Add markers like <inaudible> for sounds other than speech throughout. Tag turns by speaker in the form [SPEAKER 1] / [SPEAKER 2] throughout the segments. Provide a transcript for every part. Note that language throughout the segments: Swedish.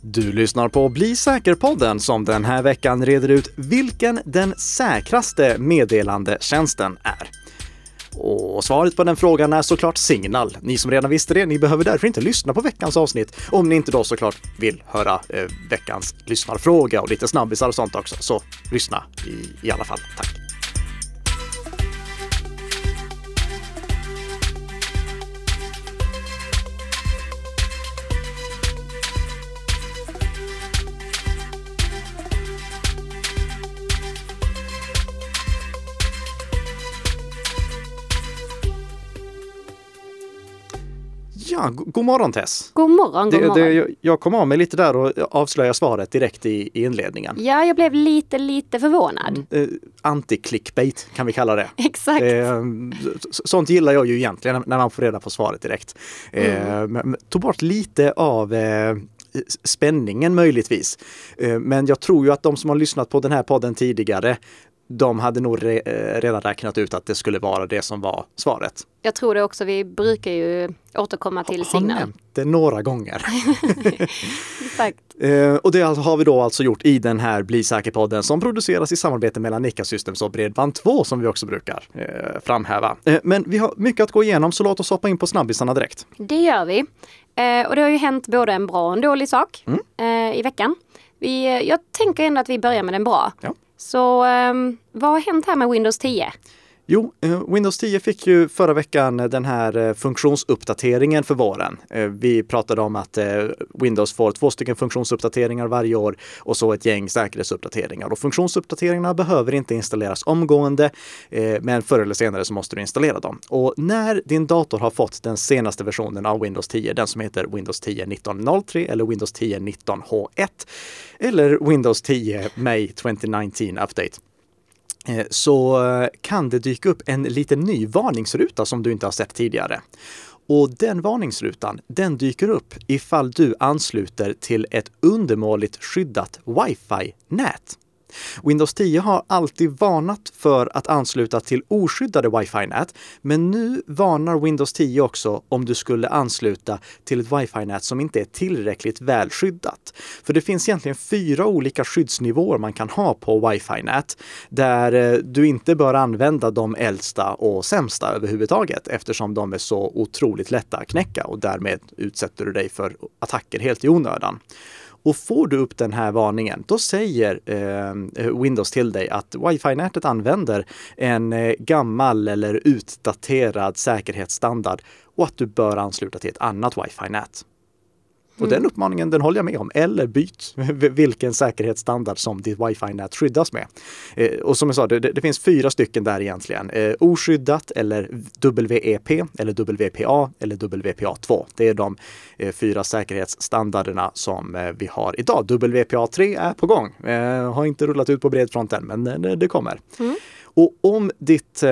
[SPEAKER 1] Du lyssnar på Bli säker-podden som den här veckan reder ut vilken den säkraste meddelandetjänsten är. Och svaret på den frågan är såklart Signal. Ni som redan visste det, ni behöver därför inte lyssna på veckans avsnitt om ni inte då såklart vill höra eh, veckans lyssnarfråga och lite snabbisar och sånt också. Så lyssna i, i alla fall. Tack! Ja, go- god morgon Tess!
[SPEAKER 2] God morgon, god
[SPEAKER 1] Det,
[SPEAKER 2] morgon.
[SPEAKER 1] det, jag- kom av mig lite där och avslöjade svaret direkt i, i inledningen.
[SPEAKER 2] Ja, jag blev lite, lite förvånad.
[SPEAKER 1] Eh, Anti-clickbait kan vi kalla det. <laughs>
[SPEAKER 2] Exakt.
[SPEAKER 1] Eh, så- sånt gillar jag ju egentligen när- man får reda på svaret direkt. Eh,
[SPEAKER 2] Mm.
[SPEAKER 1] men tog bort lite av eh, spänningen möjligtvis. Eh, men jag tror ju att de som har lyssnat på den här podden tidigare, de hade nog re, eh, redan räknat ut att det skulle vara det som var svaret.
[SPEAKER 2] Jag tror det också. Vi brukar ju återkomma till
[SPEAKER 1] Har
[SPEAKER 2] signal.
[SPEAKER 1] nämnt det några gånger. <laughs>
[SPEAKER 2] Exakt.
[SPEAKER 1] Eh, och det har vi då alltså gjort i den här Bli säker-podden som produceras i samarbete mellan Nika Systems och Bredband2 som vi också brukar eh, framhäva. Men vi har mycket att gå igenom så låt oss hoppa in på snabbisarna direkt.
[SPEAKER 2] Det gör vi. Och det har ju hänt både en bra och en dålig sak
[SPEAKER 1] Mm.
[SPEAKER 2] i veckan. Vi, jag tänker ändå att vi börjar med den bra.
[SPEAKER 1] Ja.
[SPEAKER 2] Så um, vad har hänt här med Windows 10?
[SPEAKER 1] Jo, eh, Windows 10 fick ju förra veckan den här eh, funktionsuppdateringen för våren. Eh, vi pratade om att Windows får två stycken funktionsuppdateringar varje år och så ett gäng säkerhetsuppdateringar. Och funktionsuppdateringarna behöver inte installeras omgående, men förr eller senare så måste du installera dem. Och när din dator har fått den senaste versionen av Windows 10, den som heter Windows 10 19.03 eller Windows 10 19H1 eller Windows 10 May 2019 Update, Eh, så eh, kan det dyka upp en liten ny varningsruta som du inte har sett tidigare. Och den varningsrutan, den dyker upp ifall du ansluter till ett undermåligt skyddat wifi-nät. Windows 10 har alltid varnat för att ansluta till oskyddade wifi-nät, men nu varnar Windows 10 också om du skulle ansluta till ett wifi-nät som inte är tillräckligt väl skyddat. För det finns egentligen fyra olika skyddsnivåer man kan ha på wifi-nät där eh, du inte bör använda de äldsta och sämsta överhuvudtaget eftersom de är så otroligt lätta att knäcka och därmed utsätter du dig för attacker helt i onödan. Och får du upp den här varningen, då säger eh, Windows till dig att wifi-nätet använder en eh, gammal eller utdaterad säkerhetsstandard och att du bör ansluta till ett annat wifi-nät. Och den uppmaningen den håller jag med om. Eller byt <laughs> vilken säkerhetsstandard som ditt wifi-nät skyddas med. Eh, och som jag sa, det, det finns fyra stycken där egentligen. Eh, oskyddat eller WEP eller WPA eller WPA2. Det är de eh, fyra säkerhetsstandarderna som eh, vi har idag. WPA3 är på gång. Eh, har inte rullat ut på bred front än, men eh, det kommer. Och om ditt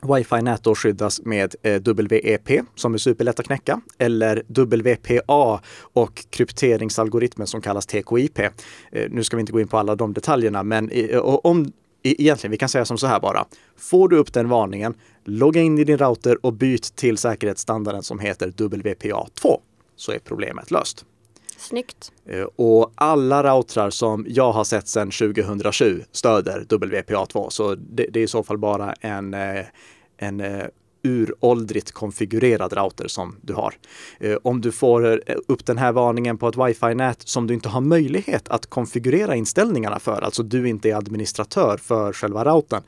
[SPEAKER 1] Wifi-nät då skyddas med eh, WEP som är superlätt att knäcka eller WPA och krypteringsalgoritmen som kallas TKIP. Eh, nu ska vi inte gå in på alla de detaljerna, men eh, om Egentligen, vi kan säga som så här bara. Får du upp den varningen, logga in i din router och byt till säkerhetsstandarden som heter WPA2 så är problemet löst.
[SPEAKER 2] Snyggt.
[SPEAKER 1] Eh, och alla routrar som jag har sett sedan 2007 stöder WPA2, så det, det är i så fall bara en, eh, en eh, uråldrigt konfigurerad router som du har. Om du får upp den här varningen på ett wifi-nät som du inte har möjlighet att konfigurera inställningarna för, alltså du inte är administratör för själva routern,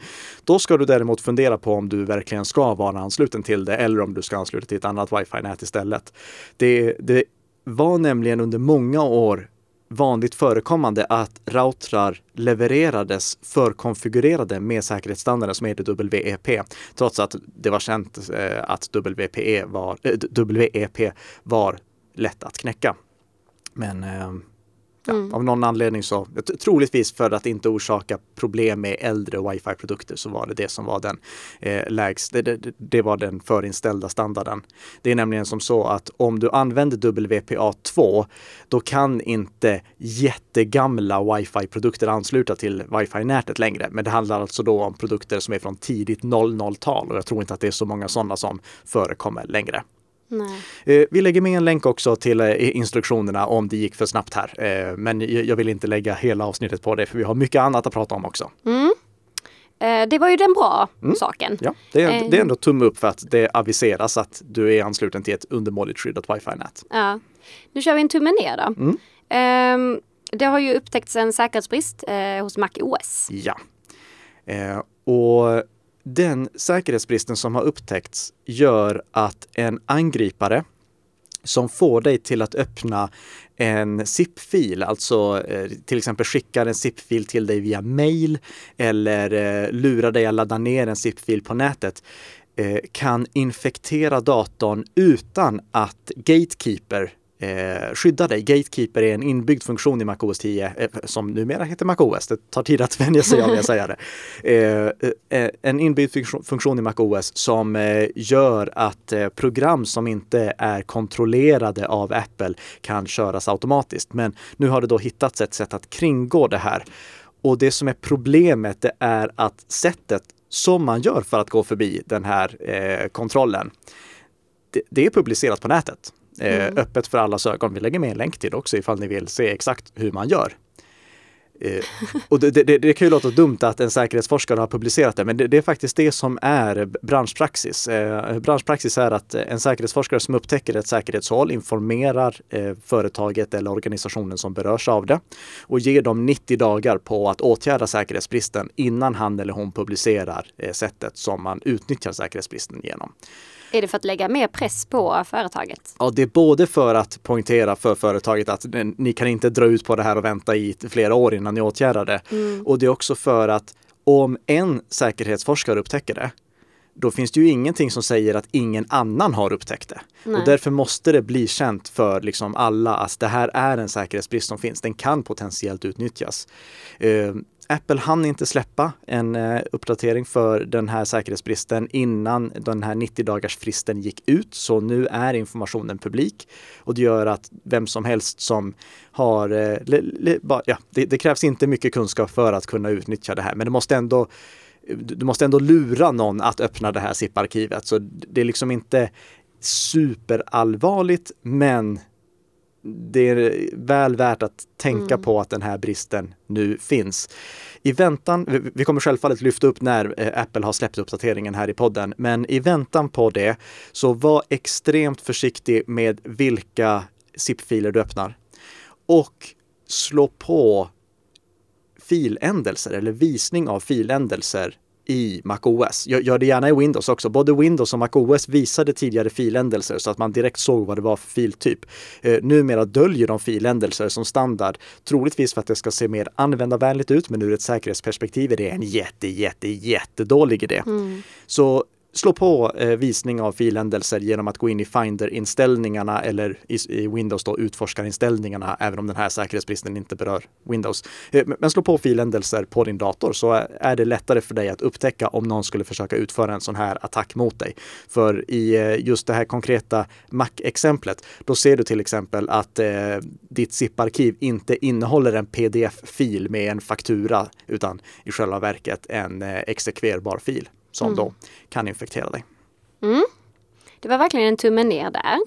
[SPEAKER 1] då ska du däremot fundera på om du verkligen ska vara ansluten till det eller om du ska ansluta till ett annat wifi-nät istället. Det, det var nämligen under många år vanligt förekommande att routrar levererades förkonfigurerade med säkerhetsstandarden som heter WEP, trots att det var känt eh, att WPE var, eh, WEP var lätt att knäcka. Men eh, ja, av någon anledning så, troligtvis för att inte orsaka problem med äldre wifi-produkter så var det det som var den eh, lägst, det, det, det var den förinställda standarden. Det är nämligen som så att om du använder WPA2 då kan inte jättegamla wifi-produkter ansluta till wifi-nätet längre. Men det handlar alltså då om produkter som är från tidigt 00-tal och jag tror inte att det är så många sådana som förekommer längre.
[SPEAKER 2] Nej.
[SPEAKER 1] Eh, vi lägger med en länk också till eh, instruktionerna om det gick för snabbt här. Eh, men jag vill inte lägga hela avsnittet på det för vi har mycket annat att prata om också.
[SPEAKER 2] Mm. Det var ju den bra saken.
[SPEAKER 1] Ja, det är, det är ändå tumme upp för att det aviseras att du är ansluten till ett undermåligt skyddat wifi-nät.
[SPEAKER 2] Ja. Nu kör vi en tumme ner då.
[SPEAKER 1] Mm.
[SPEAKER 2] Ehm, det har ju upptäckts en säkerhetsbrist eh, hos Mac OS.
[SPEAKER 1] Ja. Eh, och den säkerhetsbristen som har upptäckts gör att en angripare som får dig till att öppna en zip-fil, alltså eh, till exempel skickar en zip-fil till dig via mail eller eh, lurar dig att ladda ner en zip-fil på nätet eh, kan infektera datorn utan att Gatekeeper eh, skydda dig. Gatekeeper är en inbyggd funktion i MacOS 10 eh, som numera heter MacOS. Det tar tid att <laughs> vänja sig av att säga det. Eh, eh, eh en inbyggd funktion- funktion i MacOS som eh, gör att eh, program som inte är kontrollerade av Apple kan köras automatiskt. Men nu har det då hittats ett sätt att kringgå det här. Och det som är problemet det är att sättet som man gör för att gå förbi den här eh, kontrollen, det, det är publicerat på nätet. Eh, Öppet för allas ögon. Vi lägger med en länk till också ifall ni vill se exakt hur man gör. Eh, och det, det, det kan ju låta dumt att en säkerhetsforskare har publicerat det, men det, det är faktiskt det som är branschpraxis. Eh, branschpraxis är att en säkerhetsforskare som upptäcker ett säkerhetshål informerar eh, företaget eller organisationen som berörs av det och ger dem 90 dagar på att åtgärda säkerhetsbristen innan han eller hon publicerar eh, sättet som man utnyttjar säkerhetsbristen genom.
[SPEAKER 2] Är det för att lägga mer press på företaget?
[SPEAKER 1] Ja, det är både för att poängtera för företaget att ni kan inte dra ut på det här och vänta i flera år innan ni åtgärdar det. Och det är också för att om en säkerhetsforskare upptäcker det, då finns det ju ingenting som säger att ingen annan har upptäckt det.
[SPEAKER 2] Nej.
[SPEAKER 1] Och därför måste det bli känt för liksom alla att det här är en säkerhetsbrist som finns. Den kan potentiellt utnyttjas. Apple hann inte släppa en eh, uppdatering för den här säkerhetsbristen innan den här 90 dagars fristen gick ut. Så nu är informationen publik och det gör att vem som helst som har, eh, le, le, ba, ja, det, det krävs inte mycket kunskap för att kunna utnyttja det här, men det måste ändå du måste ändå lura någon att öppna det här zip-arkivet. Så det är liksom inte superallvarligt, men det är väl värt att tänka på att den här bristen nu finns. I väntan, vi- vi kommer självfallet lyfta upp när eh, Apple har släppt uppdateringen här i podden, men i väntan på det så var extremt försiktig med vilka zip-filer du öppnar. Och slå på filändelser eller visning av filändelser i MacOS. Gör, gör det gärna i Windows också. Både Windows och MacOS visade tidigare filändelser så att man direkt såg vad det var för filtyp. Eh, numera döljer de filändelser som standard, troligtvis för att det ska se mer användarvänligt ut, men ur ett säkerhetsperspektiv är det en jätte, jätte, jättedålig idé. Så slå på eh, visning av filändelser genom att gå in i Finder-inställningarna eller i, i Windows då utforskarinställningarna, även om den här säkerhetsbristen inte berör Windows. Eh, men- slå på filändelser på din dator så är- är det lättare för dig att upptäcka om någon skulle försöka utföra en sån här attack mot dig. För i eh, just det här konkreta Mac-exemplet, då ser du till exempel att eh, ditt zip-arkiv inte innehåller en pdf-fil med en faktura, utan i själva verket en eh, exekverbar fil som då kan infektera dig.
[SPEAKER 2] Det var verkligen en tumme ner där.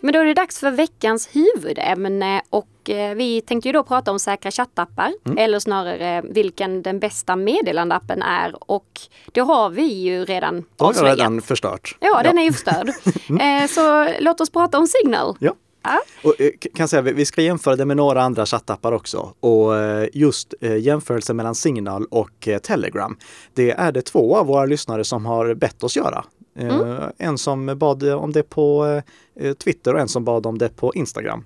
[SPEAKER 2] Men då är det dags för veckans huvudämne och eh, vi tänkte ju då prata om säkra chattappar
[SPEAKER 1] Mm.
[SPEAKER 2] eller snarare vilken den bästa meddelandeappen är och det har vi ju redan
[SPEAKER 1] Då har jag
[SPEAKER 2] avslöjat.
[SPEAKER 1] redan förstört.
[SPEAKER 2] Ja, den är ju förstörd. <laughs> eh, så låt oss prata om Signal.
[SPEAKER 1] Ja. Och, eh, kan säga, vi- ska jämföra det med några andra chattappar också. Och eh, just eh, jämförelsen mellan Signal och Telegram. Det är det två av våra lyssnare som har bett oss göra. Eh, En som bad om det på Twitter och en som bad om det på Instagram.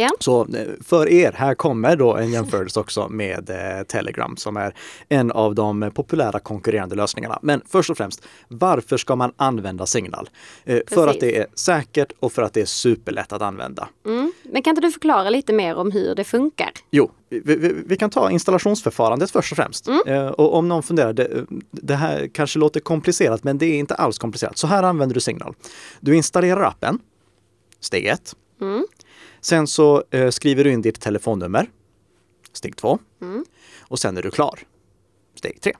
[SPEAKER 2] Ja.
[SPEAKER 1] Så eh, för er, här kommer då en jämförelse också med eh, Telegram som är en av de populära konkurrerande lösningarna. Men först och främst, varför ska man använda Signal? Eh, för att det är säkert och för att det är superlätt att använda.
[SPEAKER 2] Mm. Men kan inte du förklara lite mer om hur det funkar?
[SPEAKER 1] Jo, vi, vi, vi kan ta installationsförfarandet först och främst. Eh, och om någon funderar, det, det här kanske låter komplicerat, men det är inte alls komplicerat. Så här använder du Signal. Du installerar appen, steg ett. Sen så eh, skriver du in ditt telefonnummer, steg två. Och sen är du klar, steg tre.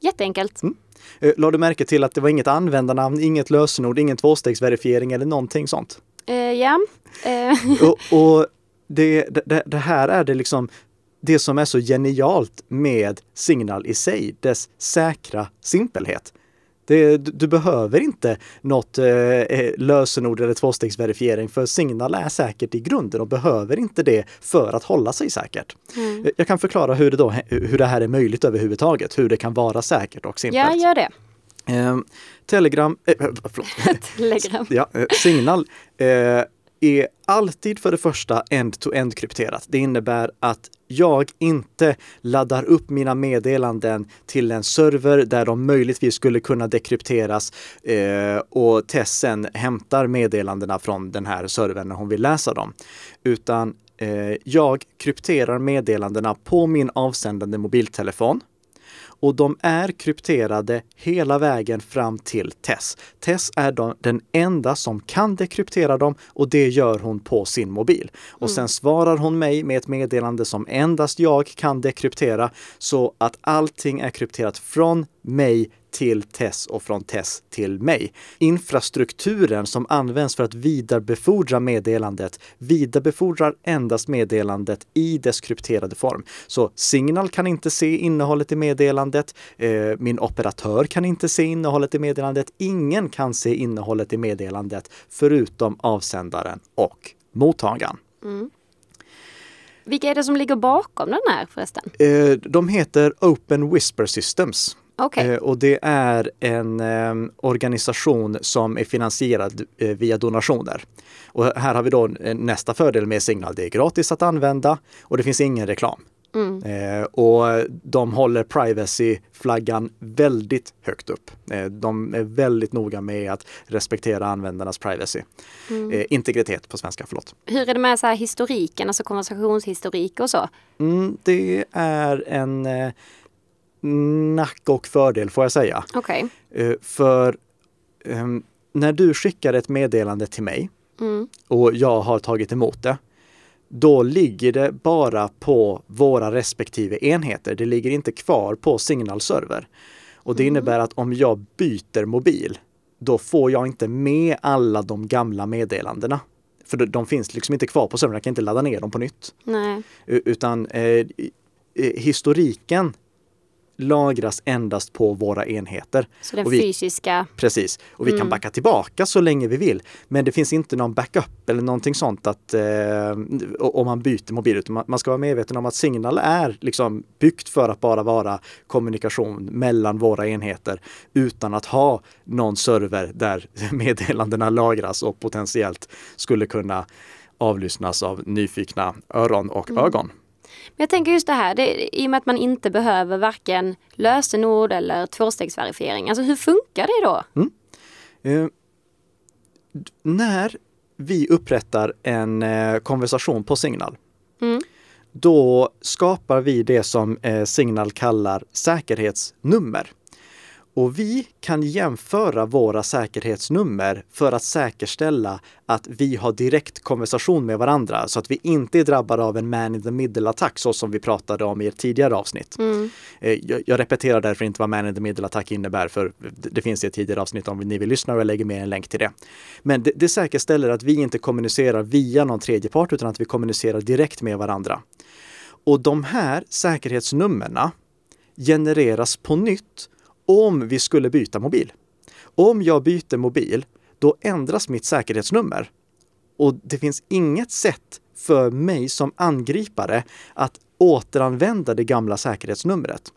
[SPEAKER 2] Jätteenkelt.
[SPEAKER 1] Mm. Eh, Lade du märke till att det var inget användarnamn, inget lösenord, ingen tvåstegsverifiering eller någonting sånt?
[SPEAKER 2] Eh, ja. Eh,
[SPEAKER 1] Och, och det, det, det här är det liksom det som är så genialt med Signal i sig, dess säkra simpelhet. Det, du, behöver inte något eh, lösenord eller tvåstegsverifiering för Signal är säkert i grunden och behöver inte det för att hålla sig säkert.
[SPEAKER 2] mm.
[SPEAKER 1] Jag kan förklara hur det, då, hur det här är möjligt överhuvudtaget, hur det kan vara säkert och simpelt.
[SPEAKER 2] Ja, gör det.
[SPEAKER 1] Eh, Telegram, eh, förlåt. <laughs>
[SPEAKER 2] Telegram.
[SPEAKER 1] Ja, eh, Signal eh, är alltid för det första end-to-end krypterat. Det innebär att jag inte laddar upp mina meddelanden till en server där de möjligtvis skulle kunna dekrypteras eh, och Tess sen hämtar meddelandena från den här servern när hon vill läsa dem. Utan eh, jag krypterar meddelandena på min avsändande mobiltelefon och de är krypterade hela vägen fram till Tess. Tess är de, den enda som kan dekryptera dem och det gör hon på sin mobil. Och sen svarar hon mig med ett meddelande som endast jag kan dekryptera så att allting är krypterat från mig till Tess och från Tess till mig. Infrastrukturen som används för att vidarebefordra meddelandet vidarebefordrar endast meddelandet i dess krypterade form. Så Signal kan inte se innehållet i meddelandet. Eh, min operatör kan inte se innehållet i meddelandet. Ingen kan se innehållet i meddelandet förutom avsändaren och mottagaren.
[SPEAKER 2] Vilka är det som ligger bakom den här förresten?
[SPEAKER 1] Eh, de heter Open Whisper Systems.
[SPEAKER 2] Okej.
[SPEAKER 1] Eh, Och det är en eh, organisation som är finansierad eh, via donationer. Och här har vi då eh, nästa fördel med Signal. Det är gratis att använda och det finns ingen reklam.
[SPEAKER 2] Mm.
[SPEAKER 1] Eh, och de håller privacy-flaggan väldigt högt upp. Eh, de är väldigt noga med att respektera användarnas privacy.
[SPEAKER 2] Mm.
[SPEAKER 1] Integritet på svenska, förlåt.
[SPEAKER 2] Hur är det med så här historiken, alltså konversationshistorik och så?
[SPEAKER 1] Mm, det är en nack och fördel får jag säga.
[SPEAKER 2] Okej.
[SPEAKER 1] Eh, För ehm, när du skickar ett meddelande till mig
[SPEAKER 2] Mm.
[SPEAKER 1] och jag har tagit emot det, då ligger det bara på våra respektive enheter. Det ligger inte kvar på Signal server. Och det innebär att om jag byter mobil, då får jag inte med alla de gamla meddelandena. För de- finns liksom inte kvar på servern, jag kan inte ladda ner dem på nytt.
[SPEAKER 2] Nej.
[SPEAKER 1] Utan eh, historiken lagras endast på våra enheter.
[SPEAKER 2] Så den
[SPEAKER 1] vi-
[SPEAKER 2] fysiska...
[SPEAKER 1] Precis. Och vi kan
[SPEAKER 2] Mm.
[SPEAKER 1] backa tillbaka så länge vi vill. Men det finns inte någon backup eller någonting sånt att eh, om man byter mobil. Utan man- man ska vara medveten om att Signal är liksom byggt för att bara vara kommunikation mellan våra enheter utan att ha någon server där <laughs> meddelandena lagras och potentiellt skulle kunna avlyssnas av nyfikna öron och
[SPEAKER 2] Mm.
[SPEAKER 1] ögon.
[SPEAKER 2] Men jag tänker just det här, det, i och med att man inte behöver varken lösenord eller tvåstegsverifiering. Alltså hur funkar det då?
[SPEAKER 1] Eh, d- när vi upprättar en eh, konversation på Signal,
[SPEAKER 2] Mm.
[SPEAKER 1] då skapar vi det som eh, Signal kallar säkerhetsnummer. Och vi kan jämföra våra säkerhetsnummer för att säkerställa att vi har direkt konversation med varandra så att vi inte är drabbade av en man in the middle-attack så som vi pratade om i ett tidigare avsnitt.
[SPEAKER 2] Mm.
[SPEAKER 1] Eh, Jag, jag repeterar därför inte vad man in the middle-attack innebär för det finns i ett tidigare avsnitt om ni vill lyssna och jag lägger med en länk till det. Men det, det säkerställer att vi inte kommunicerar via någon tredje part utan att vi kommunicerar direkt med varandra. Och de här säkerhetsnummerna genereras på nytt om vi skulle byta mobil. Om jag byter mobil, då ändras mitt säkerhetsnummer. Och det finns inget sätt för mig som angripare att återanvända det gamla säkerhetsnumret.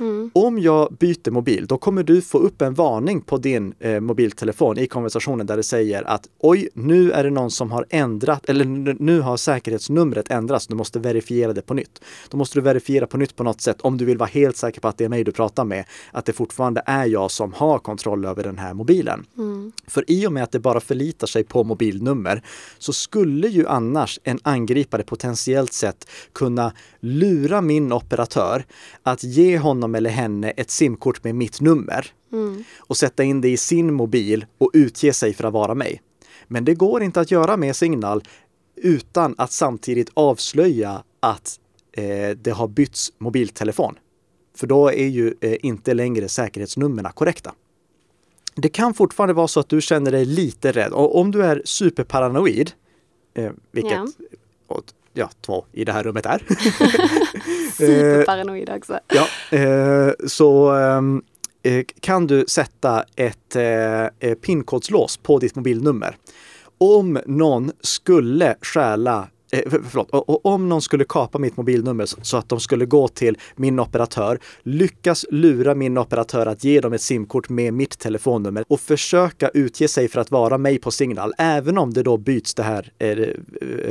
[SPEAKER 2] Mm.
[SPEAKER 1] Om jag byter mobil, då kommer du få upp en varning på din eh, mobiltelefon i konversationen där det säger att oj, nu är det någon som har ändrat eller nu har säkerhetsnumret ändrats. Du måste verifiera det på nytt. Då måste du verifiera på nytt på något sätt om du vill vara helt säker på att det är mig du pratar med. Att det fortfarande är jag som har kontroll över den här mobilen.
[SPEAKER 2] Mm.
[SPEAKER 1] För i och med att det bara förlitar sig på mobilnummer så skulle ju annars en angripare potentiellt sett kunna lura min operatör att ge honom eller henne ett simkort med mitt nummer
[SPEAKER 2] Mm.
[SPEAKER 1] och sätta in det i sin mobil och utge sig för att vara mig. Men det går inte att göra med Signal utan att samtidigt avslöja att eh, det har bytts mobiltelefon. för då är ju eh, inte längre säkerhetsnumren korrekta. Det kan fortfarande vara så att du känner dig lite rädd och om du är superparanoid, eh, vilket
[SPEAKER 2] Ja.
[SPEAKER 1] och, ja, två i det här rummet är. <laughs> <laughs>
[SPEAKER 2] Superparanoid också.
[SPEAKER 1] ja, eh, så ehm, eh, kan du sätta ett eh, eh, pinkodslås på ditt mobilnummer. Om någon skulle stjäla Eh, förlåt, och, och om någon skulle kapa mitt mobilnummer så- att de skulle gå till min operatör, lyckas lura min operatör att ge dem ett simkort med mitt telefonnummer och försöka utge sig för att vara mig på Signal, även om det då byts det här, eh, eh,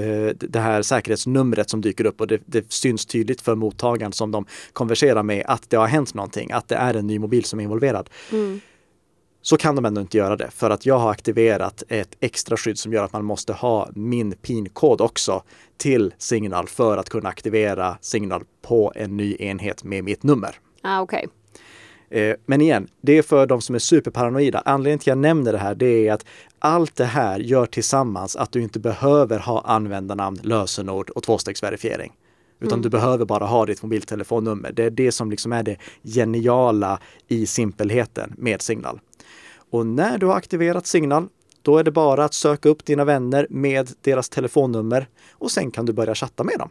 [SPEAKER 1] eh det här säkerhetsnumret som dyker upp och det, det syns tydligt för mottagaren som de konverserar med att det har hänt någonting, att det är en ny mobil som är involverad
[SPEAKER 2] Mm
[SPEAKER 1] så kan de ändå inte göra det för att jag har aktiverat ett extra skydd som gör att man måste ha min PIN-kod också till Signal för att kunna aktivera Signal på en ny enhet med mitt nummer.
[SPEAKER 2] Ah, Okej.
[SPEAKER 1] Eh, Men igen, det är för de som är superparanoida. Anledningen till att jag nämner det här, det är att allt det här gör tillsammans att du inte behöver ha användarnamn, lösenord och tvåstegsverifiering. Utan du behöver bara ha ditt mobiltelefonnummer. Det är det som liksom är det geniala i simpelheten med Signal. Och när du har aktiverat Signal, då är det bara att söka upp dina vänner med deras telefonnummer och sen kan du börja chatta med dem.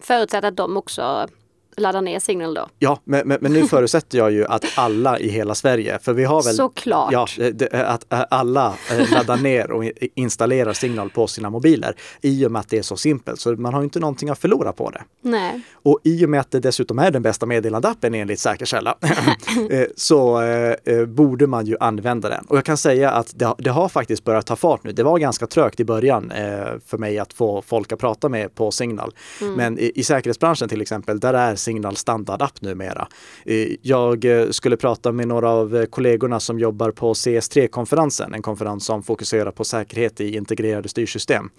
[SPEAKER 2] Förutsatt att de också laddar ner Signal då.
[SPEAKER 1] Ja, men, men, men nu förutsätter jag ju att alla i hela Sverige, för vi har väl
[SPEAKER 2] Såklart.
[SPEAKER 1] Ja, det- det- att äh, alla laddar ner och installerar Signal på sina mobiler i och med att det är så simpelt. Så man har ju inte någonting att förlora på det.
[SPEAKER 2] Nej.
[SPEAKER 1] Och i och med att det dessutom är den bästa meddelandeappen enligt säker källa <laughs> eh, så eh, eh, borde man ju använda den. Och jag kan säga att det, har- det har faktiskt börjat ta fart nu. Det var ganska trögt i början eh, för mig att få folk att prata med på Signal. Men i, i säkerhetsbranschen till exempel, där är Signal standardapp numera. Eh, jag eh, skulle prata med några av eh, kollegorna som jobbar på CS3-konferensen, en konferens som fokuserar på säkerhet i integrerade styrsystem.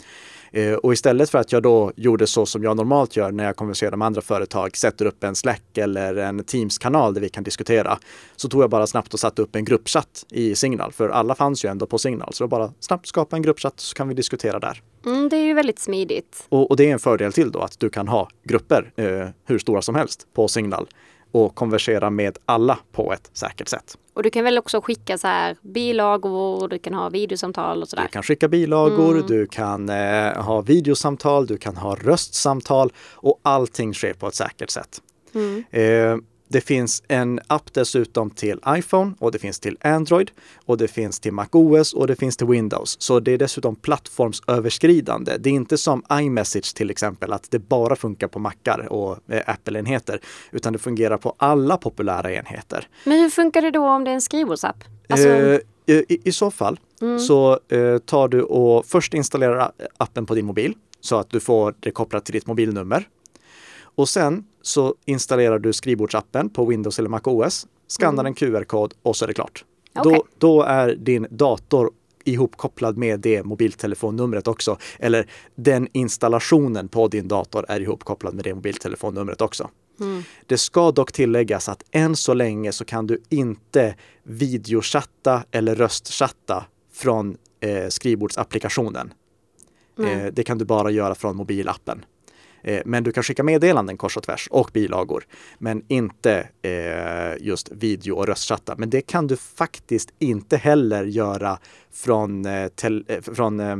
[SPEAKER 1] Eh, Och istället för att jag då gjorde så som jag normalt gör när jag konverserar med andra företag, sätter upp en Slack eller en Teams-kanal där vi kan diskutera, så tog jag bara snabbt och satte upp en gruppchatt i Signal, för alla fanns ju ändå på Signal. Så bara snabbt skapa en gruppchatt så kan vi diskutera där.
[SPEAKER 2] Mm, det är ju väldigt smidigt.
[SPEAKER 1] Och, och det är en fördel till då att du kan ha grupper eh, hur stora som helst på Signal och konversera med alla på ett säkert sätt.
[SPEAKER 2] Och du kan väl också skicka så här bilagor, du kan ha videosamtal och
[SPEAKER 1] Du
[SPEAKER 2] sådär.
[SPEAKER 1] kan skicka bilagor, du kan eh, ha videosamtal, du kan ha röstsamtal och allting sker på ett säkert sätt. Eh, det finns en app dessutom till iPhone och det finns till Android och det finns till MacOS och det finns till Windows. Så det är dessutom plattformsöverskridande. Det är inte som iMessage till exempel, att det bara funkar på Macar och eh, Apple-enheter, utan det fungerar på alla populära enheter.
[SPEAKER 2] Men hur funkar det då om det är en skrivbordsapp? Alltså,
[SPEAKER 1] Eh, i, I så fall så eh, tar du och först installerar appen på din mobil så att du får det kopplat till ditt mobilnummer. Och sen så installerar du skrivbordsappen på Windows eller MacOS, skannar en QR-kod och så är det klart.
[SPEAKER 2] Okej.
[SPEAKER 1] Då, då är din dator ihopkopplad med det mobiltelefonnumret också. Eller den installationen på din dator är ihopkopplad med det mobiltelefonnumret också. Det ska dock tilläggas att än så länge så kan du inte videochatta eller röstchatta från eh, skrivbordsapplikationen. Eh, det kan du bara göra från mobilappen. Eh, men du kan skicka meddelanden kors och tvärs och bilagor, men inte eh, just video och röstchatta. Men det kan du faktiskt inte heller göra från, eh, från eh,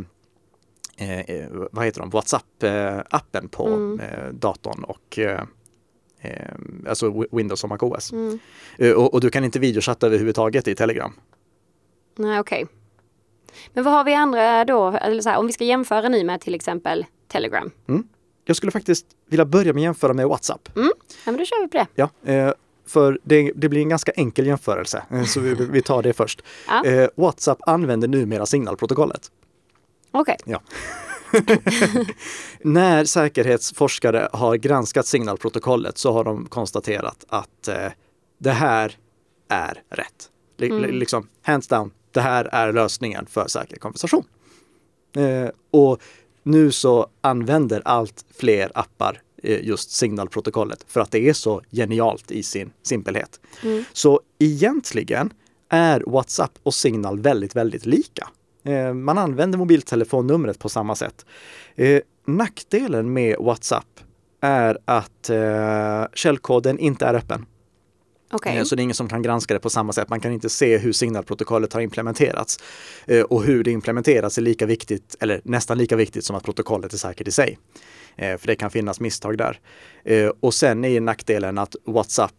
[SPEAKER 1] vad heter de, WhatsApp-appen på eh, datorn och alltså Wi- Windows och MacOS. Eh, och, och du kan inte videochatta överhuvudtaget i Telegram.
[SPEAKER 2] nej okej. Men vad har vi andra då? Eller så här, om vi ska jämföra nu med till exempel Telegram.
[SPEAKER 1] Jag skulle faktiskt vilja börja med att jämföra med WhatsApp.
[SPEAKER 2] Ja, men då kör vi på det.
[SPEAKER 1] Ja, eh, för det, det blir en ganska enkel jämförelse, eh, så vi, vi tar det först.
[SPEAKER 2] Ja.
[SPEAKER 1] Eh, WhatsApp använder numera signalprotokollet.
[SPEAKER 2] Okej.
[SPEAKER 1] Ja. <laughs> När säkerhetsforskare har granskat signalprotokollet så har de konstaterat att eh, det här är rätt. Li- li- Liksom, hands down, det här är lösningen för säker konversation. Eh, och nu så använder allt fler appar eh, just signalprotokollet för att det är så genialt i sin simpelhet. Så egentligen är WhatsApp och Signal väldigt, väldigt lika. Eh, man använder mobiltelefonnumret på samma sätt. Eh, nackdelen med WhatsApp är att källkoden inte är öppen.
[SPEAKER 2] Okej.
[SPEAKER 1] Eh, Så det är ingen som kan granska det på samma sätt. Man kan inte se hur signalprotokollet har implementerats. Eh, Och hur det implementeras är lika viktigt, eller nästan lika viktigt som att protokollet är säkert i sig. Eh, För det kan finnas misstag där. Och sen är nackdelen att WhatsApp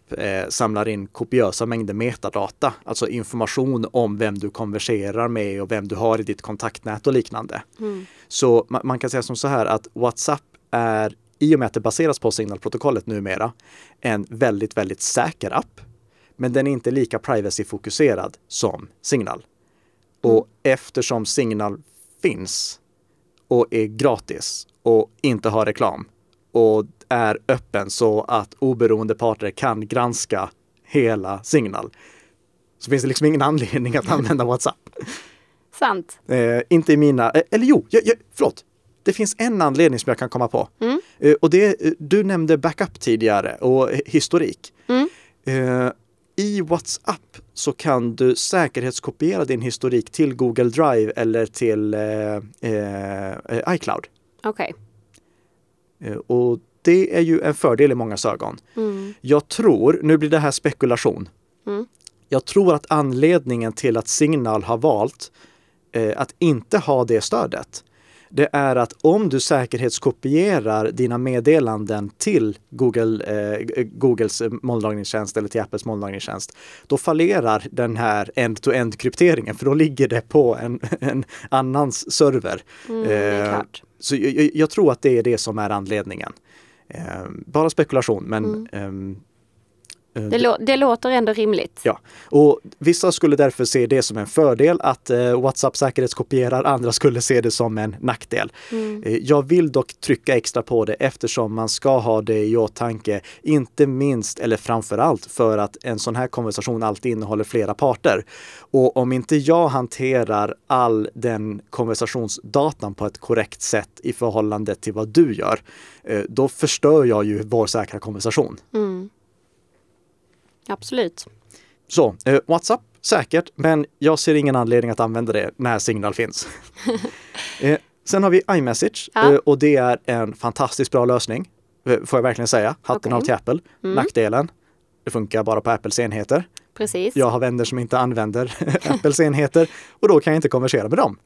[SPEAKER 1] samlar in kopiösa mängder metadata, alltså information om vem du konverserar med och vem du har i ditt kontaktnät och liknande.
[SPEAKER 2] Mm.
[SPEAKER 1] Så ma- man kan säga som så här att WhatsApp är, i och med att det baseras på signalprotokollet numera, en väldigt, väldigt säker app. Men den är inte lika privacy-fokuserad som Signal. Och eftersom Signal finns och är gratis och inte har reklam och är öppen så att oberoende parter kan granska hela Signal så finns det liksom ingen anledning att <laughs> använda WhatsApp.
[SPEAKER 2] Sant.
[SPEAKER 1] Eh, inte i mina, eh, eller jo, jag, jag, förlåt. Det finns en anledning som jag kan komma på.
[SPEAKER 2] Mm.
[SPEAKER 1] Eh, och det, eh, du nämnde backup tidigare och historik.
[SPEAKER 2] Mm.
[SPEAKER 1] Eh, I WhatsApp så kan du säkerhetskopiera din historik till Google Drive eller till eh, eh, iCloud.
[SPEAKER 2] Okej.
[SPEAKER 1] Eh, och det är ju en fördel i många ögon.
[SPEAKER 2] Mm.
[SPEAKER 1] Jag tror, nu blir det här spekulation.
[SPEAKER 2] Mm.
[SPEAKER 1] Jag tror att anledningen till att Signal har valt eh, att inte ha det stödet, det är att om du säkerhetskopierar dina meddelanden till Google, eh, Googles molnlagringstjänst eller till Apples molnlagringstjänst, då fallerar den här end-to-end krypteringen för då ligger det på en, <laughs> en annans server.
[SPEAKER 2] Mm,
[SPEAKER 1] Eh. Så jag, jag- jag tror att det är det som är anledningen. Eh, bara spekulation, men
[SPEAKER 2] Mm.
[SPEAKER 1] Eh,
[SPEAKER 2] Det, lå- det låter ändå rimligt.
[SPEAKER 1] Ja, och vissa skulle därför se det som en fördel att eh, WhatsApp säkerhetskopierar, andra skulle se det som en nackdel.
[SPEAKER 2] Mm.
[SPEAKER 1] Eh, jag vill dock trycka extra på det eftersom man ska ha det i åtanke, inte minst eller framför allt för att en sån här konversation alltid innehåller flera parter. Och om inte jag hanterar all den konversationsdatan på ett korrekt sätt i förhållande till vad du gör, eh, då förstör jag ju vår säkra konversation.
[SPEAKER 2] Mm. Absolut.
[SPEAKER 1] Så, eh, WhatsApp, säkert, men jag ser ingen anledning att använda det när Signal finns. <laughs> eh, sen har vi iMessage
[SPEAKER 2] Ja.
[SPEAKER 1] eh, och det är en fantastiskt bra lösning. eh, Får jag verkligen säga. Hatten
[SPEAKER 2] Okej.
[SPEAKER 1] av till Apple.
[SPEAKER 2] Mm.
[SPEAKER 1] Nackdelen, det funkar bara på Apples enheter.
[SPEAKER 2] Precis.
[SPEAKER 1] Jag har vänner som inte använder <laughs> Apples enheter och då kan jag inte konversera med dem.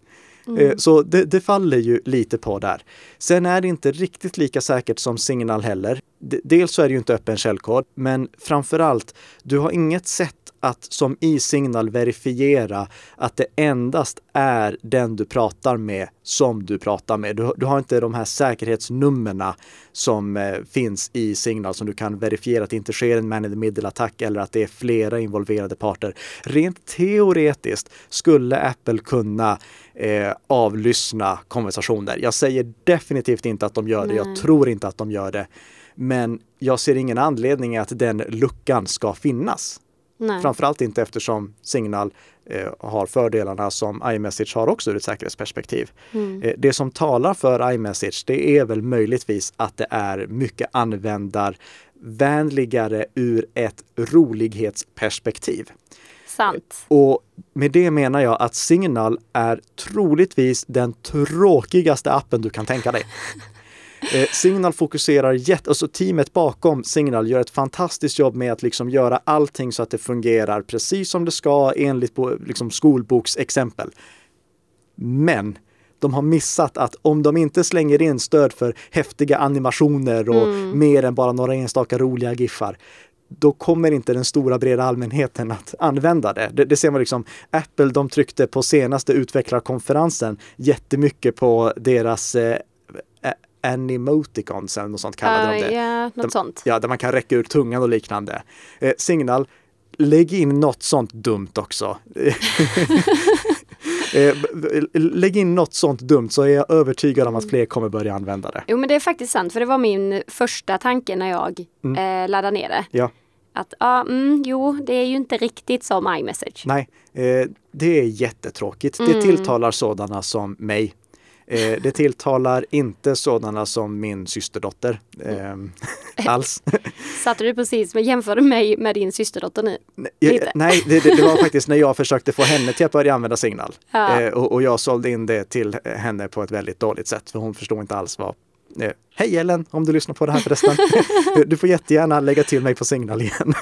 [SPEAKER 2] Mm.
[SPEAKER 1] Eh, Så det, det faller ju lite på där. Sen är det inte riktigt lika säkert som Signal heller. Dels så är det ju inte öppen källkod, men framför allt, du har inget sätt att som i Signal verifiera att det endast är den du pratar med som du pratar med. Du, du har inte de här säkerhetsnummerna som eh, finns i Signal som du kan verifiera att det inte sker en man in the middle-attack eller att det är flera involverade parter. Rent teoretiskt skulle Apple kunna eh, avlyssna konversationer. Jag säger definitivt inte att de gör det. Jag tror inte att de gör det. Men jag ser ingen anledning att den luckan ska finnas.
[SPEAKER 2] Nej.
[SPEAKER 1] Framförallt inte eftersom Signal eh, har fördelarna som iMessage har också ur ett säkerhetsperspektiv.
[SPEAKER 2] Mm.
[SPEAKER 1] Eh, det som talar för iMessage det är väl möjligtvis att det är mycket användarvänligare ur ett rolighetsperspektiv.
[SPEAKER 2] Sant.
[SPEAKER 1] Och med det menar jag att Signal är troligtvis den tråkigaste appen du kan tänka dig. <laughs> Eh, Signal fokuserar jätte, alltså teamet bakom Signal gör ett fantastiskt jobb med att liksom göra allting så att det fungerar precis som det ska enligt liksom skolboksexempel. Men de har missat att om de inte slänger in stöd för häftiga animationer och mer än bara några enstaka roliga giffar, då kommer inte den stora breda allmänheten att använda det. Det, det ser man liksom, Apple de tryckte på senaste utvecklarkonferensen jättemycket på deras eh, animoticons eller något sånt kallade de
[SPEAKER 2] Uh,
[SPEAKER 1] det.
[SPEAKER 2] ja, något
[SPEAKER 1] De-
[SPEAKER 2] sånt.
[SPEAKER 1] Ja, där man kan räcka ut tungan och liknande. Eh, Signal, lägg in något sånt dumt också. <laughs> Eh, lägg in något sånt dumt så är jag övertygad om att fler kommer börja använda det.
[SPEAKER 2] Jo men det är faktiskt sant för det var min första tanke när jag eh, laddade ner det.
[SPEAKER 1] Ja,
[SPEAKER 2] Att ja, mm, jo det är ju inte riktigt som iMessage.
[SPEAKER 1] nej, eh, det är jättetråkigt. Det tilltalar sådana som mig. Eh, det tilltalar inte sådana som min systerdotter eh, <laughs> alls.
[SPEAKER 2] Satte du precis med jämförde mig med din systerdotter nu? Lite.
[SPEAKER 1] nej, det, det, var faktiskt när jag försökte få henne till att börja använda Signal.
[SPEAKER 2] Ja.
[SPEAKER 1] Eh, och, och jag sålde in det till henne på ett väldigt dåligt sätt för hon förstod inte alls vad Eh, Hej Ellen, om du lyssnar på det här förresten. <laughs> du får jättegärna lägga till mig på Signal igen.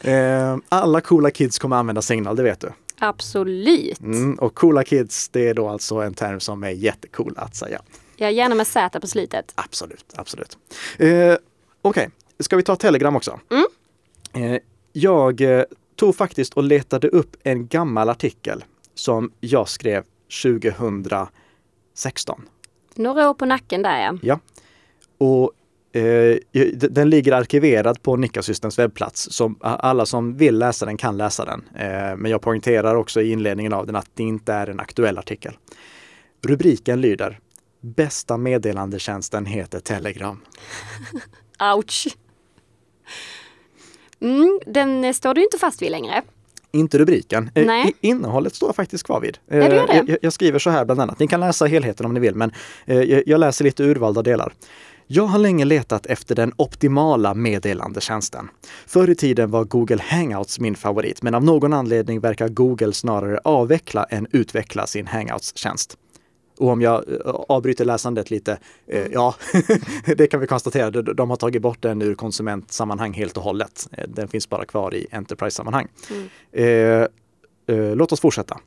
[SPEAKER 1] <laughs> eh, alla coola kids kommer använda Signal, det vet du.
[SPEAKER 2] Absolut.
[SPEAKER 1] Mm, och coola kids, det är då alltså en term som är jättecool att säga.
[SPEAKER 2] Ja, gärna med Z på slutet.
[SPEAKER 1] Absolut, absolut. Eh, Okej, okay. ska vi ta Telegram också?
[SPEAKER 2] Mm.
[SPEAKER 1] Eh, jag eh, tog faktiskt och letade upp en gammal artikel som jag skrev 2016.
[SPEAKER 2] Några år på nacken där ja.
[SPEAKER 1] Ja. Och eh, den ligger arkiverad på Nika Systems webbplats. Så alla som vill läsa den kan läsa den. Eh, men jag poängterar också i inledningen av den att det inte är en aktuell artikel. Rubriken lyder Bästa meddelandetjänsten heter Telegram. <laughs>
[SPEAKER 2] Ouch! Mm, den eh, står du inte fast vid längre.
[SPEAKER 1] Inte rubriken.
[SPEAKER 2] Eh, Nej.
[SPEAKER 1] Innehållet står jag faktiskt kvar vid.
[SPEAKER 2] Ja, det det.
[SPEAKER 1] Jag, jag, skriver så här bland annat. Ni kan läsa helheten om ni vill, men eh, jag läser lite urvalda delar. Jag har länge letat efter den optimala meddelandetjänsten. Förr i tiden var Google Hangouts min favorit, men av någon anledning verkar Google snarare avveckla än utveckla sin Hangouts-tjänst. Och om jag eh, avbryter läsandet lite, eh, ja, <laughs> det kan vi konstatera. De har tagit bort den ur konsumentsammanhang helt och hållet. Eh, den finns bara kvar i Enterprise-sammanhang. Mm. Eh, eh, låt oss fortsätta.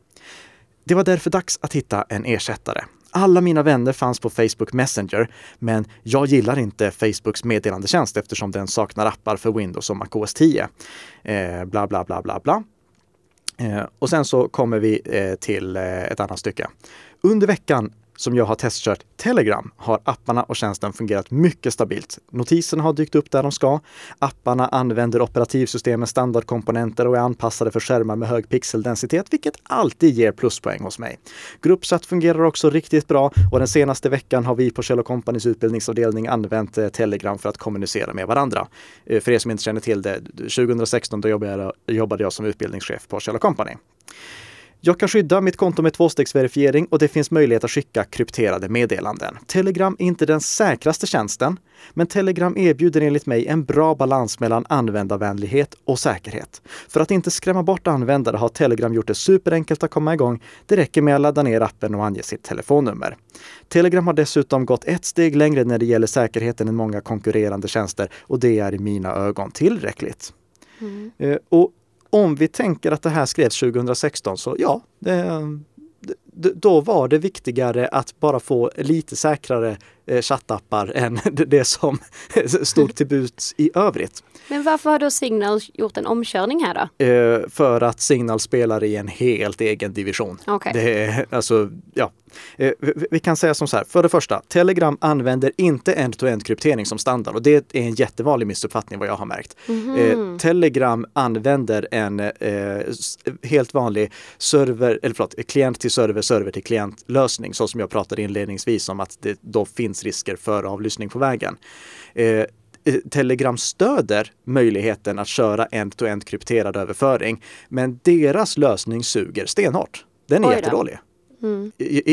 [SPEAKER 1] Det var därför dags att hitta en ersättare. Alla mina vänner fanns på Facebook Messenger, men jag gillar inte Facebooks meddelandetjänst eftersom den saknar appar för Windows och MacOS 10. Eh, bla, bla, bla, bla, bla. Eh, och sen så kommer vi eh, till eh, ett annat stycke. Under veckan som jag har testkört Telegram har apparna och tjänsten fungerat mycket stabilt. Notiserna har dykt upp där de ska. Apparna använder operativsystemens standardkomponenter och är anpassade för skärmar med hög pixeldensitet, vilket alltid ger pluspoäng hos mig. Gruppchatt fungerar också riktigt bra och den senaste veckan har vi på Kjell Companys utbildningsavdelning använt eh, Telegram för att kommunicera med varandra. Eh, för er som inte känner till det, 2016 då jobbade jag som utbildningschef på Kjell Company. Jag kan skydda mitt konto med tvåstegsverifiering och det finns möjlighet att skicka krypterade meddelanden. Telegram är inte den säkraste tjänsten, men Telegram erbjuder enligt mig en bra balans mellan användarvänlighet och säkerhet. För att inte skrämma bort användare har Telegram gjort det superenkelt att komma igång. Det räcker med att ladda ner appen och ange sitt telefonnummer. Telegram har dessutom gått ett steg längre när det gäller säkerheten än många konkurrerande tjänster och det är i mina ögon tillräckligt. Mm. Eh, och om vi tänker att det här skrevs 2016 så ja, det, då var det viktigare att bara få lite säkrare eh, chattappar än <laughs> det som <laughs> stod till buds i övrigt.
[SPEAKER 2] Men varför har då Signal gjort en omkörning här då?
[SPEAKER 1] Eh, för att Signal spelar i en helt egen division.
[SPEAKER 2] Okay.
[SPEAKER 1] Det är, alltså, ja. Eh, vi kan säga som så här, för det första, Telegram använder inte end-to-end kryptering som standard och det är en jättevanlig missuppfattning vad jag har märkt. Mm -hmm. Telegram använder en helt vanlig server, eller förlåt, klient till server, server till klient lösning, så som jag pratade inledningsvis om att det då finns risker för avlyssning på vägen. Eh, Telegram stöder möjligheten att köra end-to-end krypterad överföring. Men deras lösning suger stenhårt. Den är jättedålig. Mm.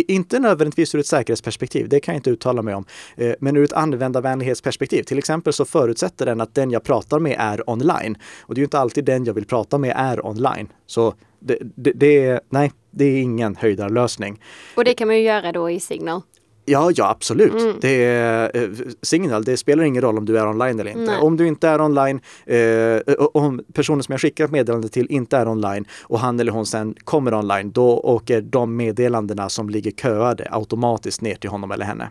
[SPEAKER 1] Inte nödvändigtvis ur ett säkerhetsperspektiv, det kan jag inte uttala mig om. Eh, men ur ett användarvänlighetsperspektiv. Till exempel så förutsätter den att den jag pratar med är online. Och det är inte alltid den jag vill prata med är online. Så det, det, det är, nej, det är ingen höjdarlösning.
[SPEAKER 2] Och det kan man ju göra då i Signal?
[SPEAKER 1] Ja, ja absolut. Mm. Det är, eh, signal, det spelar ingen roll om du är online eller inte. Nej. Om du inte är online, eh, om personen som jag skickar ett meddelande till inte är online och han eller hon sen kommer online, då åker de meddelandena som ligger köade automatiskt ner till honom eller henne.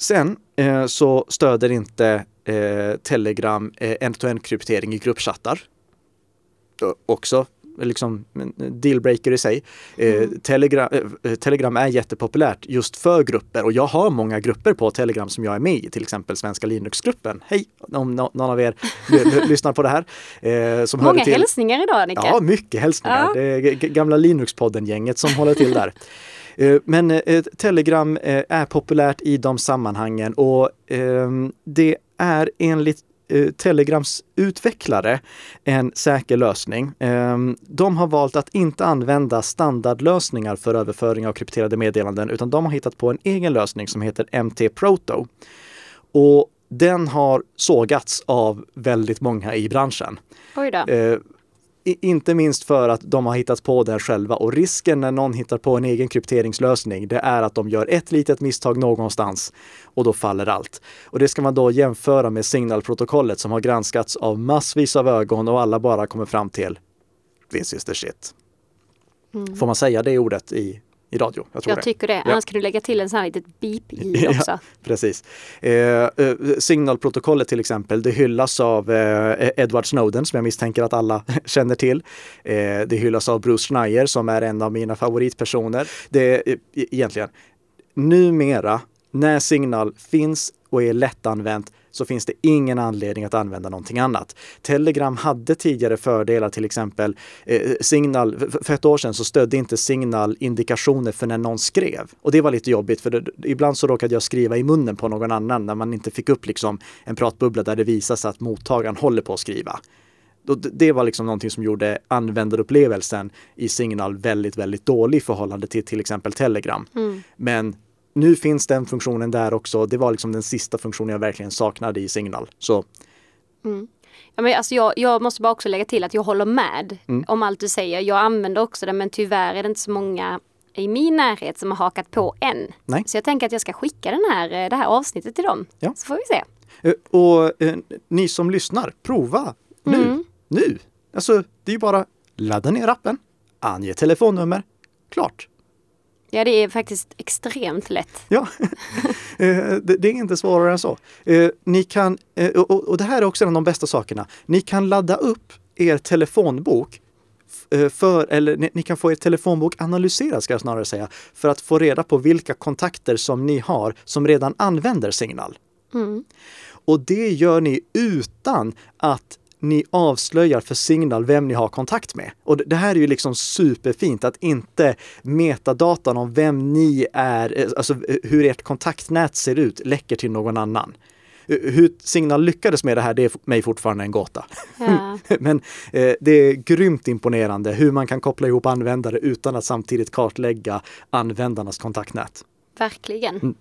[SPEAKER 1] Sen eh, så stöder inte eh, Telegram eh, end-to-end kryptering i gruppchattar. Också liksom dealbreaker i sig. Eh, mm. Telegram, eh, Telegram är jättepopulärt just för grupper och jag har många grupper på Telegram som jag är med i, till exempel Svenska Linux-gruppen. Hej om någon av er <laughs> lyssnar på det här.
[SPEAKER 2] Eh, som många till... hälsningar idag Nicke.
[SPEAKER 1] Ja, mycket hälsningar. Ja. Det är gamla Linux-podden-gänget som håller till där. <laughs> Men Telegram är populärt i de sammanhangen och ehm, det är enligt Eh, Telegrams utvecklare en säker lösning. Ehm, de har valt att inte använda standardlösningar för överföring av krypterade meddelanden utan de har hittat på en egen lösning som heter MT Proto. Och den har sågats av väldigt många i branschen.
[SPEAKER 2] Oj då.
[SPEAKER 1] Inte minst för att de har hittat på det själva och risken när någon hittar på en egen krypteringslösning, det är att de gör ett litet misstag någonstans och då faller allt. Och det ska man då jämföra med signalprotokollet som har granskats av massvis av ögon och alla bara kommer fram till this is the shit. Mm. Får man säga det ordet i i radio.
[SPEAKER 2] Jag, jag tycker det. Annars kan du lägga till en sån här litet beep i <laughs> också. Ja,
[SPEAKER 1] precis. Eh, eh, signalprotokollet till exempel, det hyllas av eh, Edward Snowden som jag misstänker att alla <laughs> känner till. Eh, det hyllas av Bruce Schneier som är en av mina favoritpersoner. Det är egentligen numera när signal finns och är lättanvänt så finns det ingen anledning att använda någonting annat. Telegram hade tidigare fördelar, till exempel eh, Signal. För ett år sedan så stödde inte Signal indikationer för när någon skrev. Och det var lite jobbigt för det, ibland så råkade jag skriva i munnen på någon annan när man inte fick upp liksom en pratbubbla där det visas att mottagaren håller på att skriva. Det var liksom någonting som gjorde användarupplevelsen i Signal väldigt, väldigt dålig i förhållande till till exempel Telegram. Mm. Men nu finns den funktionen där också. Det var liksom den sista funktionen jag verkligen saknade i Signal. Så.
[SPEAKER 2] Mm. Ja, men alltså jag, jag, måste bara också lägga till att jag håller med mm. om allt du säger. Jag använder också det men tyvärr är det inte så många i min närhet som har hakat på än. Nej. Så jag tänker att jag ska skicka den här, eh, det här avsnittet till dem. Ja. Så får vi se.
[SPEAKER 1] Eh, och eh, ni som lyssnar, prova nu. Mm. Nu! Alltså, det är ju bara ladda ner appen, ange telefonnummer, klart.
[SPEAKER 2] Ja, det är faktiskt extremt lätt.
[SPEAKER 1] Ja, <laughs> eh, det är inte svårare än så. Eh, ni kan, eh, och det här är också en av de bästa sakerna, ni kan ladda upp er telefonbok för, eller ni kan få er telefonbok analyserad ska jag snarare säga, för att få reda på vilka kontakter som ni har som redan använder Signal. Mm. Och det gör ni utan att ni avslöjar för Signal vem ni har kontakt med. Och det här är ju liksom superfint att inte metadatan om vem ni är, eh, alltså eh, hur ert kontaktnät ser ut, läcker till någon annan. Hur Signal lyckades med det här, det är mig fortfarande en gåta. Ja. <laughs> Men eh, det är grymt imponerande hur man kan koppla ihop användare utan att samtidigt kartlägga användarnas kontaktnät.
[SPEAKER 2] Verkligen. Mm.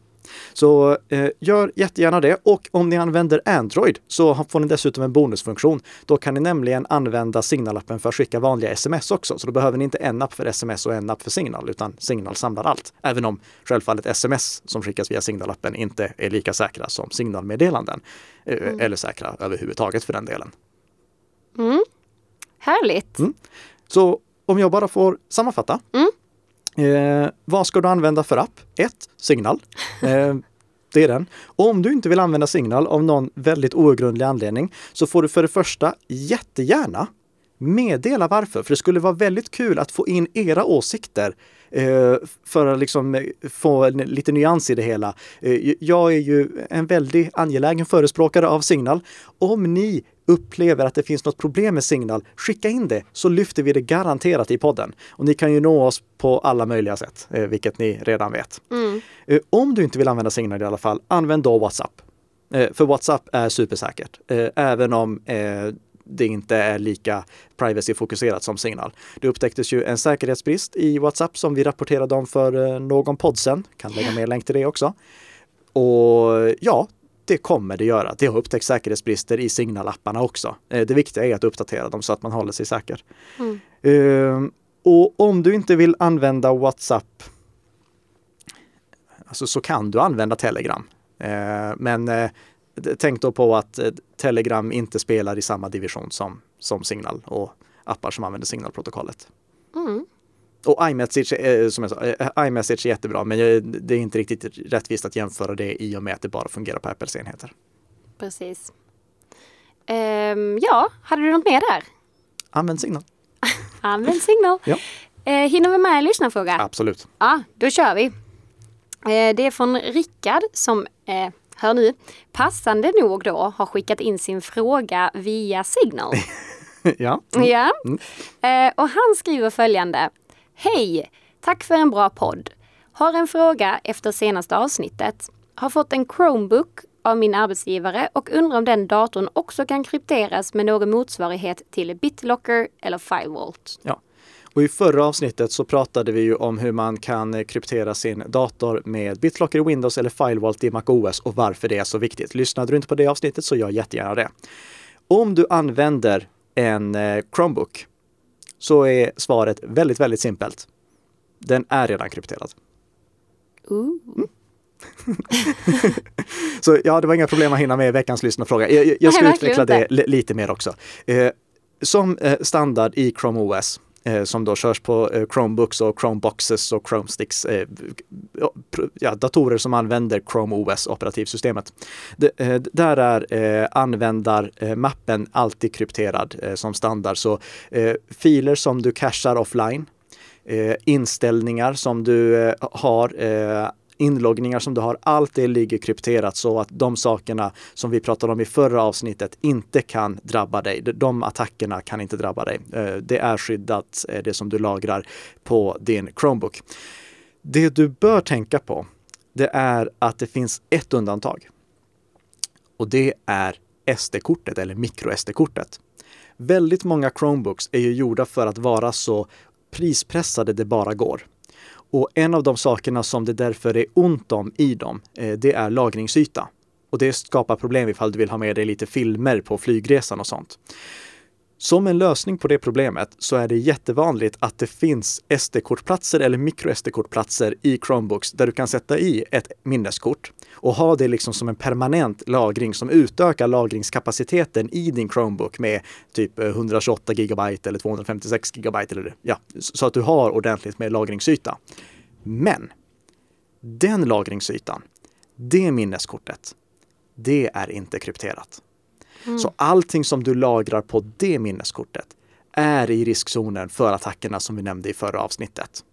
[SPEAKER 1] Så eh, gör jättegärna det. Och om ni använder Android så får ni dessutom en bonusfunktion. Då kan ni nämligen använda signalappen för att skicka vanliga sms också. Så då behöver ni inte en app för sms och en app för signal, utan signal samlar allt. Även om självfallet sms som skickas via signalappen inte är lika säkra som signalmeddelanden. Eh, mm. Eller säkra överhuvudtaget för den delen.
[SPEAKER 2] Mm. Härligt! Mm.
[SPEAKER 1] Så om jag bara får sammanfatta. Mm. Eh, vad ska du använda för app? 1. Signal. Eh, det är den. Och om du inte vill använda Signal av någon väldigt outgrundlig anledning så får du för det första jättegärna meddela varför. För det skulle vara väldigt kul att få in era åsikter eh, för att liksom eh, få en, lite nyans i det hela. Eh, jag är ju en väldigt angelägen förespråkare av Signal. Om ni upplever att det finns något problem med Signal, skicka in det så lyfter vi det garanterat i podden. Och ni kan ju nå oss på alla möjliga sätt, eh, vilket ni redan vet. Mm. Eh, om du inte vill använda Signal i alla fall, använd då WhatsApp. Eh, för WhatsApp är supersäkert, även om det inte är lika privacy-fokuserat som Signal. Det upptäcktes ju en säkerhetsbrist i WhatsApp som vi rapporterade om för någon podd sen. Kan lägga med länk till det också. Och ja, det kommer det göra. Det har upptäckt säkerhetsbrister i signalapparna också. Eh, det viktiga är att uppdatera dem så att man håller sig säker. Mm. Uh, och om du inte vill använda WhatsApp alltså, så kan du använda Telegram. Uh, men uh, tänk då på att Telegram inte spelar i samma division som, som Signal och appar som använder signalprotokollet. Mm. Och iMessage, eh, som jag sa, eh, iMessage är jättebra, men det är inte riktigt rättvist att jämföra det i och med att det bara fungerar på Apples enheter.
[SPEAKER 2] Precis. Um, ja, hade du något mer där?
[SPEAKER 1] Använd signal. <laughs>
[SPEAKER 2] Använd signal. ja. Uh, hinner vi med en lyssnarfråga?
[SPEAKER 1] Absolut.
[SPEAKER 2] Ja, då kör vi. Uh, det är från Rickard som, uh, hör nu, passande nog då har skickat in sin fråga via Signal. <laughs>
[SPEAKER 1] ja.
[SPEAKER 2] Mm. ja. Mm. Uh, och han skriver följande. Hej! Tack för en bra podd. Har en fråga efter senaste avsnittet. Har fått en Chromebook av min arbetsgivare och undrar om den datorn också kan krypteras med någon motsvarighet till BitLocker eller FileVault.
[SPEAKER 1] Ja. Och I förra avsnittet så pratade vi ju om hur man kan eh, kryptera sin dator med BitLocker i Windows eller FileVault i MacOS och varför det är så viktigt. Lyssnade du inte på det avsnittet så gör jättegärna det. Om du använder en eh, Chromebook så är svaret väldigt, väldigt simpelt. Den är redan krypterad.
[SPEAKER 2] Ooh. <laughs>
[SPEAKER 1] Så ja, det var inga problem att hinna med veckans lyssnarfråga. Jag, jag, jag ska
[SPEAKER 2] Nej,
[SPEAKER 1] utveckla det li- lite mer också. Eh, som eh, standard i Chrome OS Eh, som då körs på eh, Chromebooks och Chromeboxes och Chromesticks, eh, ja, datorer som använder Chrome OS operativsystemet. Där är användarmappen alltid krypterad som standard. Så filer som du cachar offline, inställningar som du har, inloggningar som du har, allt det ligger krypterat så att de sakerna som vi pratade om i förra avsnittet inte kan drabba dig. De- attackerna kan inte drabba dig. Eh, det är skyddat, eh, det som du lagrar på din Chromebook. Det du bör tänka på, det är att det finns ett undantag. Och det är SD-kortet eller micro-SD-kortet. Väldigt många Chromebooks är ju gjorda för att vara så prispressade det bara går. Och en av de sakerna som det därför är ont om i dem, eh, det är lagringsyta. Och det skapar problem ifall du vill ha med dig lite filmer på flygresan och sånt. Som en lösning på det problemet så är det jättevanligt att det finns SD-kortplatser eller micro-SD-kortplatser i Chromebooks där du kan sätta i ett minneskort och ha det liksom som en permanent lagring som utökar lagringskapaciteten i din Chromebook med typ eh, 128 gigabyte eller 256 gigabyte eller ja, så att du har ordentligt med lagringsyta. Men den lagringsytan, det minneskortet, det är inte krypterat. Mm. Så allting som du lagrar på det minneskortet är i riskzonen för attackerna som vi nämnde i förra avsnittet.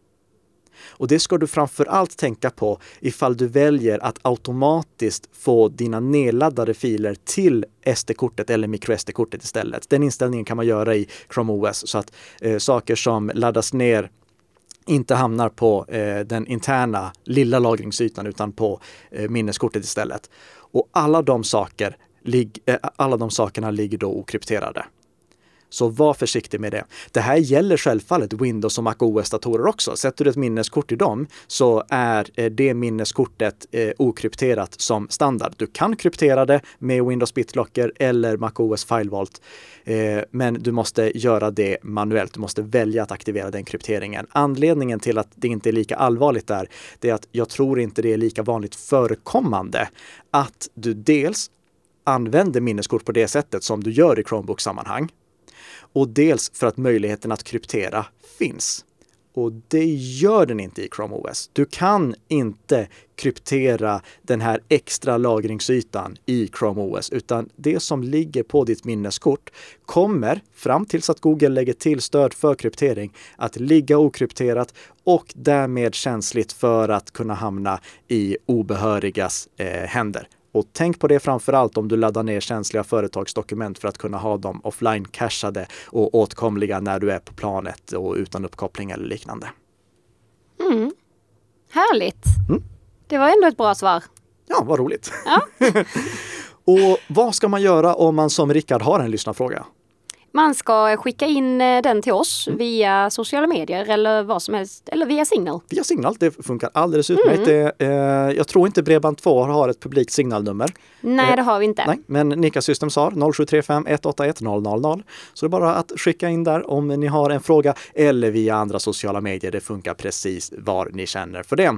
[SPEAKER 1] Och det ska du framför allt tänka på ifall du väljer att automatiskt få dina nedladdade filer till SD-kortet eller micro-SD-kortet istället. Den inställningen kan man göra i Chrome OS så att eh, saker som laddas ner inte hamnar på eh, den interna lilla lagringsytan utan på eh, minneskortet istället. Och alla de, saker, Eh, alla de sakerna ligger då okrypterade. Så var försiktig med det. Det här gäller självfallet Windows och MacOS-datorer också. Sätter du ett minneskort i dem så är eh, det minneskortet eh, okrypterat som standard. Du kan kryptera det med Windows BitLocker eller MacOS FileVault, men du måste göra det manuellt. Du måste välja att aktivera den krypteringen. Anledningen till att det inte är lika allvarligt där, det är att jag tror inte det är lika vanligt förekommande att du dels använder minneskort på det sättet som du gör i Chromebook-sammanhang och dels för att möjligheten att kryptera finns. Och det gör den inte i Chrome OS. Du kan inte kryptera den här extra lagringsytan i Chrome OS, utan det som ligger på ditt minneskort kommer, fram tills att Google lägger till stöd för kryptering, att ligga okrypterat och därmed känsligt för att kunna hamna i obehörigas eh, händer. Och tänk på det framför allt om du laddar ner känsliga företagsdokument för att kunna ha dem offline-cachade och åtkomliga när du är på planet och utan uppkoppling eller liknande.
[SPEAKER 2] Härligt.
[SPEAKER 1] Mm.
[SPEAKER 2] Det var ändå ett bra svar.
[SPEAKER 1] Ja, vad roligt!
[SPEAKER 2] Ja. <laughs>
[SPEAKER 1] och vad ska man göra om man som Rickard har en lyssnarfråga?
[SPEAKER 2] Man ska skicka in eh, den till oss
[SPEAKER 1] Mm.
[SPEAKER 2] via sociala medier eller vad som helst, eller via Signal.
[SPEAKER 1] Via Signal, det funkar alldeles utmärkt. Det, eh, jag tror inte Bredband2 har ett publikt signalnummer.
[SPEAKER 2] Nej, det har vi inte.
[SPEAKER 1] Nej, men Nika Systems har 0735 181 000. Så det är bara att skicka in där om ni har en fråga eller via andra sociala medier. Det funkar precis var ni känner för det.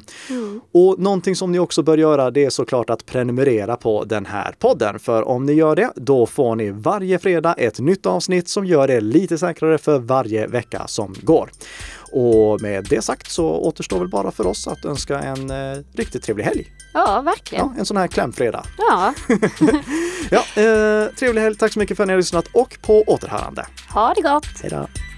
[SPEAKER 1] Och någonting som ni också bör göra det är såklart att prenumerera på den här podden. För om ni gör det, då får ni varje fredag ett nytt avsnitt som gör det lite säkrare för varje vecka som går. Och med det sagt så återstår väl bara för oss att önska en eh, riktigt trevlig helg.
[SPEAKER 2] Ja, verkligen.
[SPEAKER 1] Ja, en sån här klämfredag.
[SPEAKER 2] Ja. <laughs>
[SPEAKER 1] Ja, eh, trevlig helg. Tack så mycket för att ni har lyssnat och på återhörande.
[SPEAKER 2] Ha det gott!
[SPEAKER 1] Hej då!